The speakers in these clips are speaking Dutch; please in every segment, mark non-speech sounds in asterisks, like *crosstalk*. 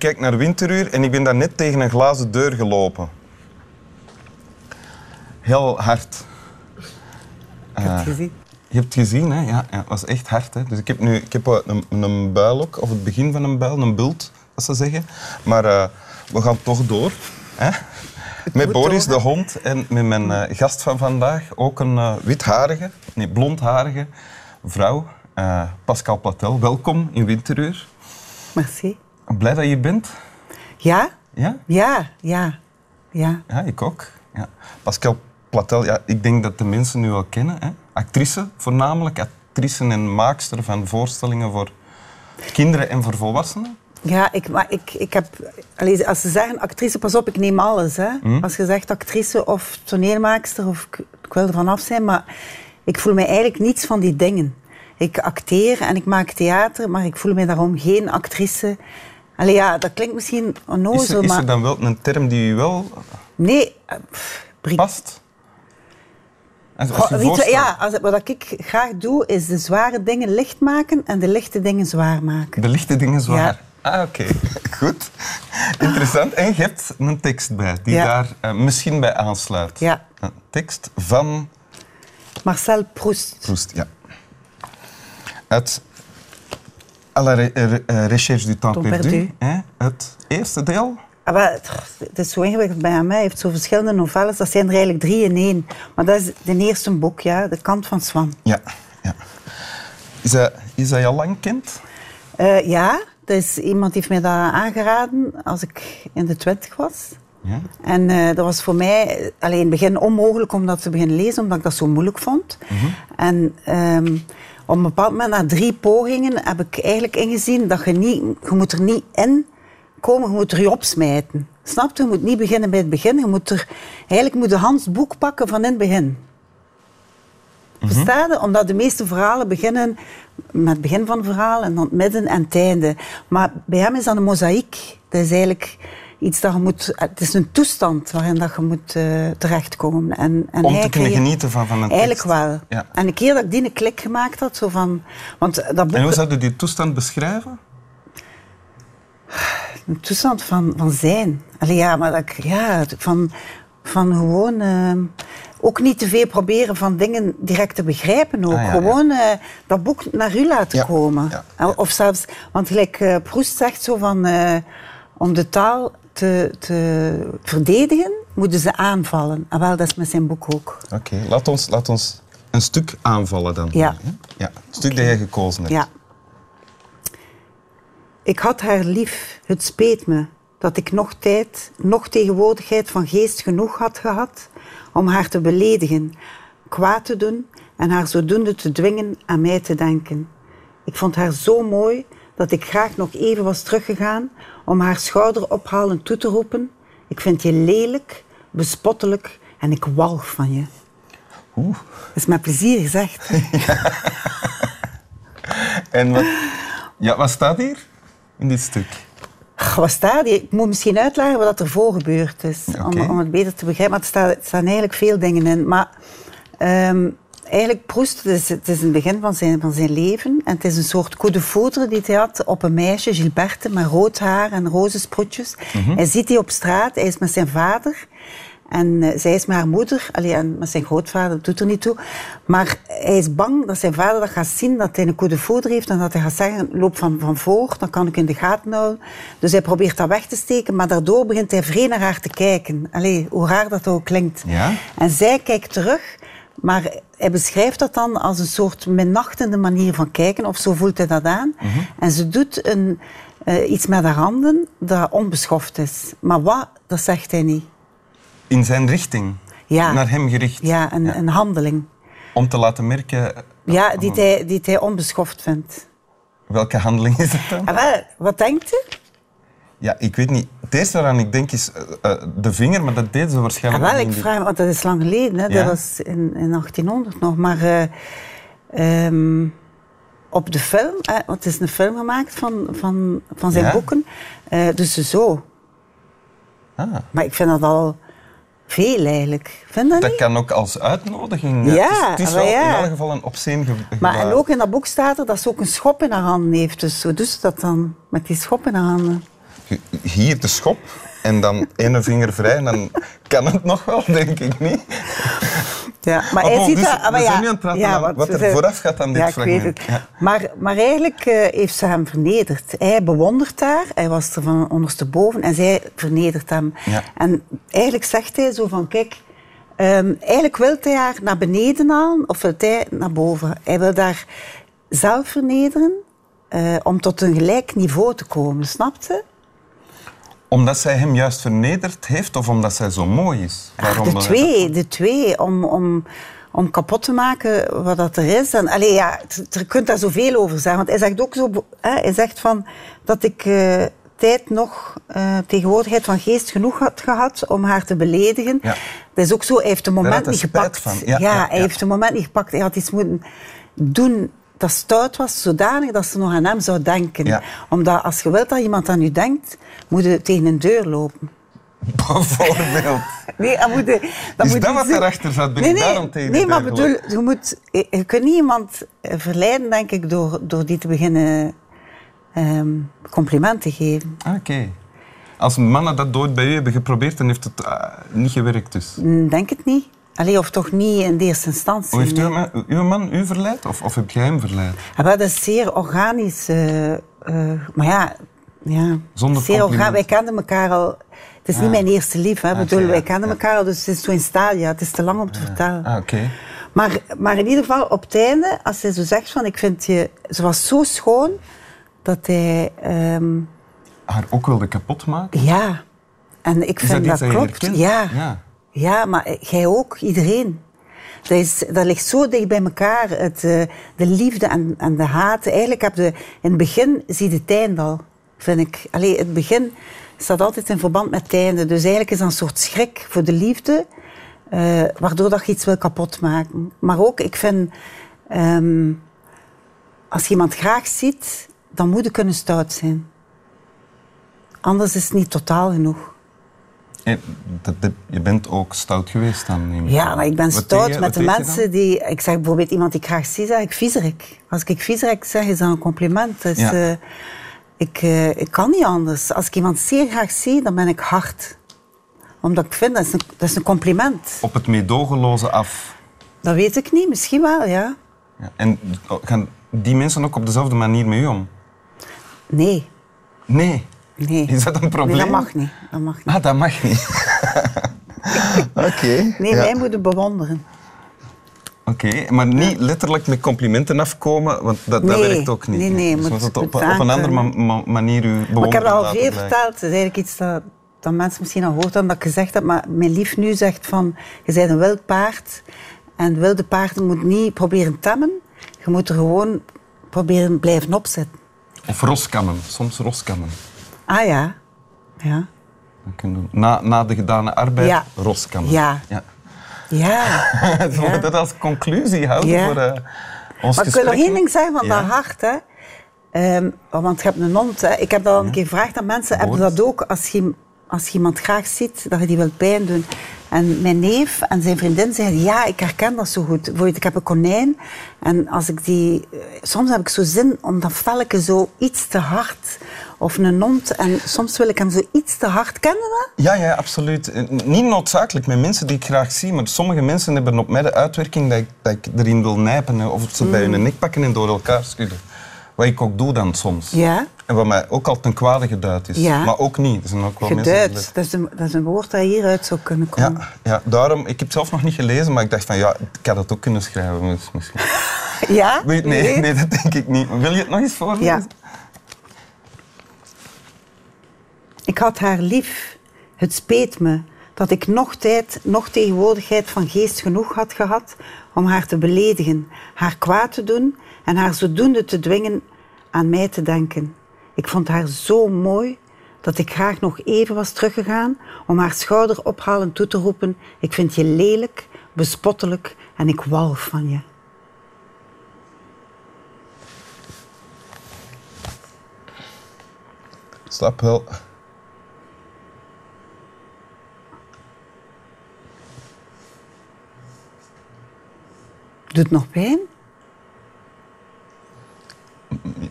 Kijkt naar Winteruur en ik ben daar net tegen een glazen deur gelopen. Heel hard. Ik heb het gezien. Je hebt het gezien, hè? Ja, ja, het was echt hard. Hè? Dus ik heb nu ik heb eh, een, een buil ook, of het begin van een buil, een bult, dat ze zeggen. Maar eh, we gaan toch door. Hè? Met Boris, de hond, en met mijn eh, gast van vandaag, ook een eh, witharige, nee, blondharige vrouw, eh, Pascal Platel. Welkom in Winteruur. Merci. Blij dat je bent. Ja? Ja? Ja, ja, ja. Ja, ik ook. Ja. Pascal Platel, ja, ik denk dat de mensen nu wel kennen. Hè? Actrice, voornamelijk actrice en maakster van voorstellingen voor kinderen en voor volwassenen. Ja, ik, maar ik, ik heb... Als ze zeggen actrice, pas op, ik neem alles. Hè. Als je zegt actrice of toneelmaakster, of ik, ik wil er vanaf zijn, maar ik voel mij eigenlijk niets van die dingen. Ik acteer en ik maak theater, maar ik voel me daarom geen actrice. Allee, ja, dat klinkt misschien onnozel, Is er, is er dan wel een term die u wel Nee, eh, pff, past? Als, als Goh, je weet je, voorstelt- ja, als, wat ik graag doe, is de zware dingen licht maken en de lichte dingen zwaar maken. De lichte dingen zwaar. Ah, oké. *laughs* Goed. Interessant. En je hebt een tekst bij die Ja. daar eh, misschien bij aansluit. Ja. Een tekst van Marcel Proust. Proust, ja. Uit À la re- re- eh, recherche du temps Temps perdu. perdu. Hè? Het eerste deel. Ah, het- is zo ingewikkeld bij mij. Hij heeft zo verschillende novelles. Dat zijn er eigenlijk drie in één. Maar dat is de eerste boek, ja. De kant van Swan. Ja. ja. Is, dat, is je al lang kent? Eh, ja, dat is, iemand heeft mij dat aangeraden als ik in de twintig was. Ja. En eh, dat was voor mij alleen in het begin onmogelijk om dat te beginnen lezen, omdat ik dat zo moeilijk vond. En ehm, op een bepaald moment, na drie pogingen, heb ik eigenlijk ingezien dat je niet, je moet er niet in komen, je moet er je opsmijten. Snap je? Je moet niet beginnen bij het begin. Je moet er, eigenlijk moet je Hans boek pakken van in het begin. Versta je? Omdat de meeste verhalen beginnen met het begin van het verhaal en dan het midden en het einde. Maar bij hem is dat een mozaïek. Dat is eigenlijk iets dat je moet... Het is een toestand waarin dat je moet eh, terechtkomen. En, en Om te kunnen genieten van, van een Eigenlijk tekst. wel. Ja. En een keer dat ik die een klik gemaakt had, zo van... Want dat boek... En hoe zou je die toestand beschrijven? Een toestand van, van zijn. Allee, ja, maar dat, ik- ja, van, van gewoon... eh, ook niet te veel proberen van dingen direct te begrijpen. Ook. Ah, ja, ja. gewoon eh, dat boek naar u laten Ja, komen. Of zelfs... Want gelijk eh, Proest zegt zo van... om de taal te, te verdedigen, moeten ze aanvallen. En wel, dat is met zijn boek ook. Oké, laat, ons, laat ons een stuk aanvallen dan. Ja. ja het stuk dat jij gekozen hebt. Ja. Ik had haar lief, het speet me dat ik nog tijd, nog tegenwoordigheid van geest genoeg had gehad om haar te beledigen, kwaad te doen en haar zodoende te dwingen aan mij te denken. Ik vond haar zo mooi dat ik graag nog even was teruggegaan om haar schouder ophalend toe te roepen. Ik vind je lelijk, bespottelijk en ik walg van je. Oeh. Dat is met plezier gezegd. *laughs* En wat, ja, wat staat hier in dit stuk? Wat staat hier? Ik moet misschien uitleggen wat er voor gebeurd is, om, om het beter te begrijpen. Maar er staan, er staan eigenlijk veel dingen in. Maar ehm, eigenlijk Proest, het is, het is begin van zijn, van zijn leven. En het is een soort coup de foudre die hij had op een meisje, Gilberte, met rood haar en roze sproetjes. Hij ziet die op straat, hij is met zijn vader. En eh, zij is met haar moeder, allee, en met zijn grootvader, dat doet er niet toe. Maar hij is bang dat zijn vader dat gaat zien, dat hij een coup de foudre heeft en dat hij gaat zeggen, loop van, van voor, dan kan ik in de gaten houden. Dus hij probeert dat weg te steken, maar daardoor begint hij vreemd naar haar te kijken. Allee, hoe raar dat ook klinkt. Ja. En zij kijkt terug, maar hij beschrijft dat dan als een soort minachtende manier van kijken, of zo voelt hij dat aan. En ze doet een, eh, iets met haar handen dat onbeschoft is. Maar wat, dat zegt hij niet. In zijn richting. Ja. Naar hem gericht. Ja, een, een handeling. Om te laten merken... Ja, die hij, die hij onbeschoft vindt. Welke handeling is het dan? Ah, wat denkt u? Ja, ik weet niet. Het eerste waaraan ik denk is eh, eh, de vinger, maar dat deed ze Ah, waarschijnlijk wel, niet ik vraag me, want dat is lang geleden, hè. Ja. dat was in, in 1800 nog. Maar eh, ehm, op de film, hè, want het is een film gemaakt van, van, van zijn Ja? boeken, eh, dus zo. Ah. Maar ik vind dat al veel eigenlijk. Vind dat Dat niet? kan ook als uitnodiging. Ja, het is, het is maar wel ja. in elk geval een obscene ge Maar en ook in dat boek staat er dat ze ook een schop in haar handen heeft. Dus hoe doet ze dat dan met die schop in haar handen? Hier de schop en dan ene vinger vrij en dan kan het nog wel, denk ik niet. Ja, maar hij bon, ziet dus dat... we maar zijn ja, nu aan het praten ja, wat er zijn- vooraf gaat aan dit ja, ik. Weet het. Ja. Maar, maar eigenlijk eh, heeft ze hem vernederd. Hij bewondert haar, hij was er van ondersteboven en zij vernedert hem. Ja. En eigenlijk zegt hij zo van, kijk, ehm, eigenlijk wil hij haar naar beneden halen of wil hij naar boven. Hij wil haar zelf vernederen eh, om tot een gelijk niveau te komen, snap je? Omdat zij hem juist vernederd heeft of omdat zij zo mooi is? Ah, de wil hij twee, de twee. Om, om, om kapot te maken wat dat er is. En, allee, ja, je kunt daar zoveel over zeggen. Want hij zegt ook zo... Hè, hij zegt van dat ik eh, tijd nog eh, tegenwoordigheid van geest genoeg had gehad om haar te beledigen. Ja. Dat is ook zo, hij heeft een moment niet gepakt. van. Ja, ja, hij heeft een moment niet gepakt. Hij had iets moeten doen dat stout was, zodanig dat ze nog aan hem zou denken. Ja. Omdat als je wilt dat iemand aan je denkt, moet je tegen een deur lopen. Bijvoorbeeld. Nee, dan moet je, dan Is moet dat je wat zien- daarachter zat? Ben nee, nee, daarom tegen Nee, maar bedoel, je, moet, je kunt niet iemand eh, verleiden, denk ik, door, door die te beginnen ehm, complimenten te geven. Ah, Oké. Als mannen dat ooit bij u hebben geprobeerd, dan heeft het ah, niet gewerkt dus. Mm, Denk het niet. Allee, of toch niet in de eerste instantie. Hoe heeft uw, man- uw man u verleid? Of, of heb jij hem verleid? Ja, maar dat is zeer organisch. eh, eh, maar ja, ja Zonder zeer organisch. Wij kenden elkaar al... Het is niet Ah. mijn eerste lief. Hè. Ah, bedoel, ja, wij kenden ja. elkaar al, dus het is zo in stadia. Het is te lang om te vertellen. Ah, oké. Maar, maar in ieder geval, op het einde, als hij zo zegt van... Ik vind je... Ze was zo schoon dat hij... ehm, Haar ook wilde kapot maken? ja. En ik vind dat klopt. Ja. Ja. maar jij ook. Iedereen. Dat, is, dat ligt zo dicht bij elkaar. Het, eh, de liefde en, en de haat. Eigenlijk heb je... In het begin zie je het al, vind ik. Allee, het begin staat altijd in verband met het einde. Dus eigenlijk is dat een soort schrik voor de liefde... eh, waardoor dat je iets wil kapotmaken. Maar ook, ik vind... ehm, als je iemand graag ziet, dan moet je kunnen stout zijn. Anders is het niet totaal genoeg. Dat- je bent ook stout geweest dan? Ja, maar ik ben stout je- met de mensen die... Ik zeg bijvoorbeeld iemand die ik graag zie, zeg ik viezerik. Als ik viezerik zeg, is dat een compliment. Dus, Ja. eh, ik, eh, ik kan niet anders. Als ik iemand zeer graag zie, dan ben ik hard. Omdat ik vind, dat is een, dat is een compliment. Op het meedogenloze af. Dat weet ik niet, misschien wel, ja. Ja. En gaan die mensen ook op dezelfde manier met u om? Nee, Nee. Nee. Is dat een probleem? Nee, dat mag niet. Dat mag niet. Ah, dat mag niet. *laughs* Oké. Nee, ja. wij moeten bewonderen. Oké, maar niet letterlijk met complimenten afkomen, want dat, dat werkt ook niet. nee, nee, Dus moet- het op, een andere ma- ma- manier u bewonderen Maar ik heb dat al veel verteld. Het is eigenlijk iets dat, dat mensen misschien al hebben, dat ik gezegd heb. Maar mijn lief nu zegt van, je bent een wild paard. En wilde paarden moet niet proberen temmen. Je moet er gewoon proberen blijven opzetten. Of roskammen, soms roskammen. Ah ja. Ja. Dat. Na, na de gedane arbeid, Ja. Ja. ja. Ja. *laughs* Zullen we dat als conclusie houden Ja. voor eh, ons Maar ik wil nog gesprek? één ding zeggen van Ja. dat hart. Hè. Ehm, want je hebt een hond. Hè. Ik heb dat al een keer gevraagd aan mensen. Heb je Boris. dat ook als je, als je iemand graag ziet, dat je die wilt pijn doen? En mijn neef en zijn vriendin zeiden, ja, ik herken dat zo goed. Bijvoorbeeld, ik heb een konijn. En als ik die... eh, Soms heb ik zo zin om dat velken zo iets te hard. Of een hond. En soms wil ik hem zo iets te hard. Kennen? Ja, ja, absoluut. Eh, Niet noodzakelijk met mensen die ik graag zie, maar sommige mensen hebben op mij de uitwerking dat ik, dat ik erin wil nijpen. Of ze bij hun nek pakken en door elkaar schudden. Wat ik ook doe dan soms. Ja. En wat mij ook al ten kwade geduid is. Ja. Maar ook niet. Er zijn ook wel mensen Geduid. Dat is, een, dat is een woord dat hieruit zou kunnen komen. Ja, ja, daarom, ik heb het zelf nog niet gelezen, maar ik dacht van ja, ik had het ook kunnen schrijven. Misschien. *laughs* Ja? Nee, Nee? nee, dat denk ik niet. Wil je het nog eens voorlezen? Ja. Ik had haar lief. Het speet me dat ik nog tijd, nog tegenwoordigheid van geest genoeg had gehad om haar te beledigen, haar kwaad te doen en haar zodoende te dwingen aan mij te denken. Ik vond haar zo mooi dat ik graag nog even was teruggegaan om haar schouder ophalend toe te roepen: Ik vind je lelijk, bespottelijk en ik walg van je. Snap wel. Doet nog pijn?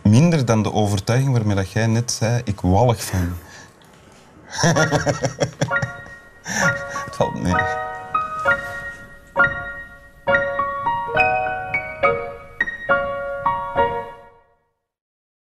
minder dan de overtuiging waarmee dat jij net zei, ik wallig van. *laughs*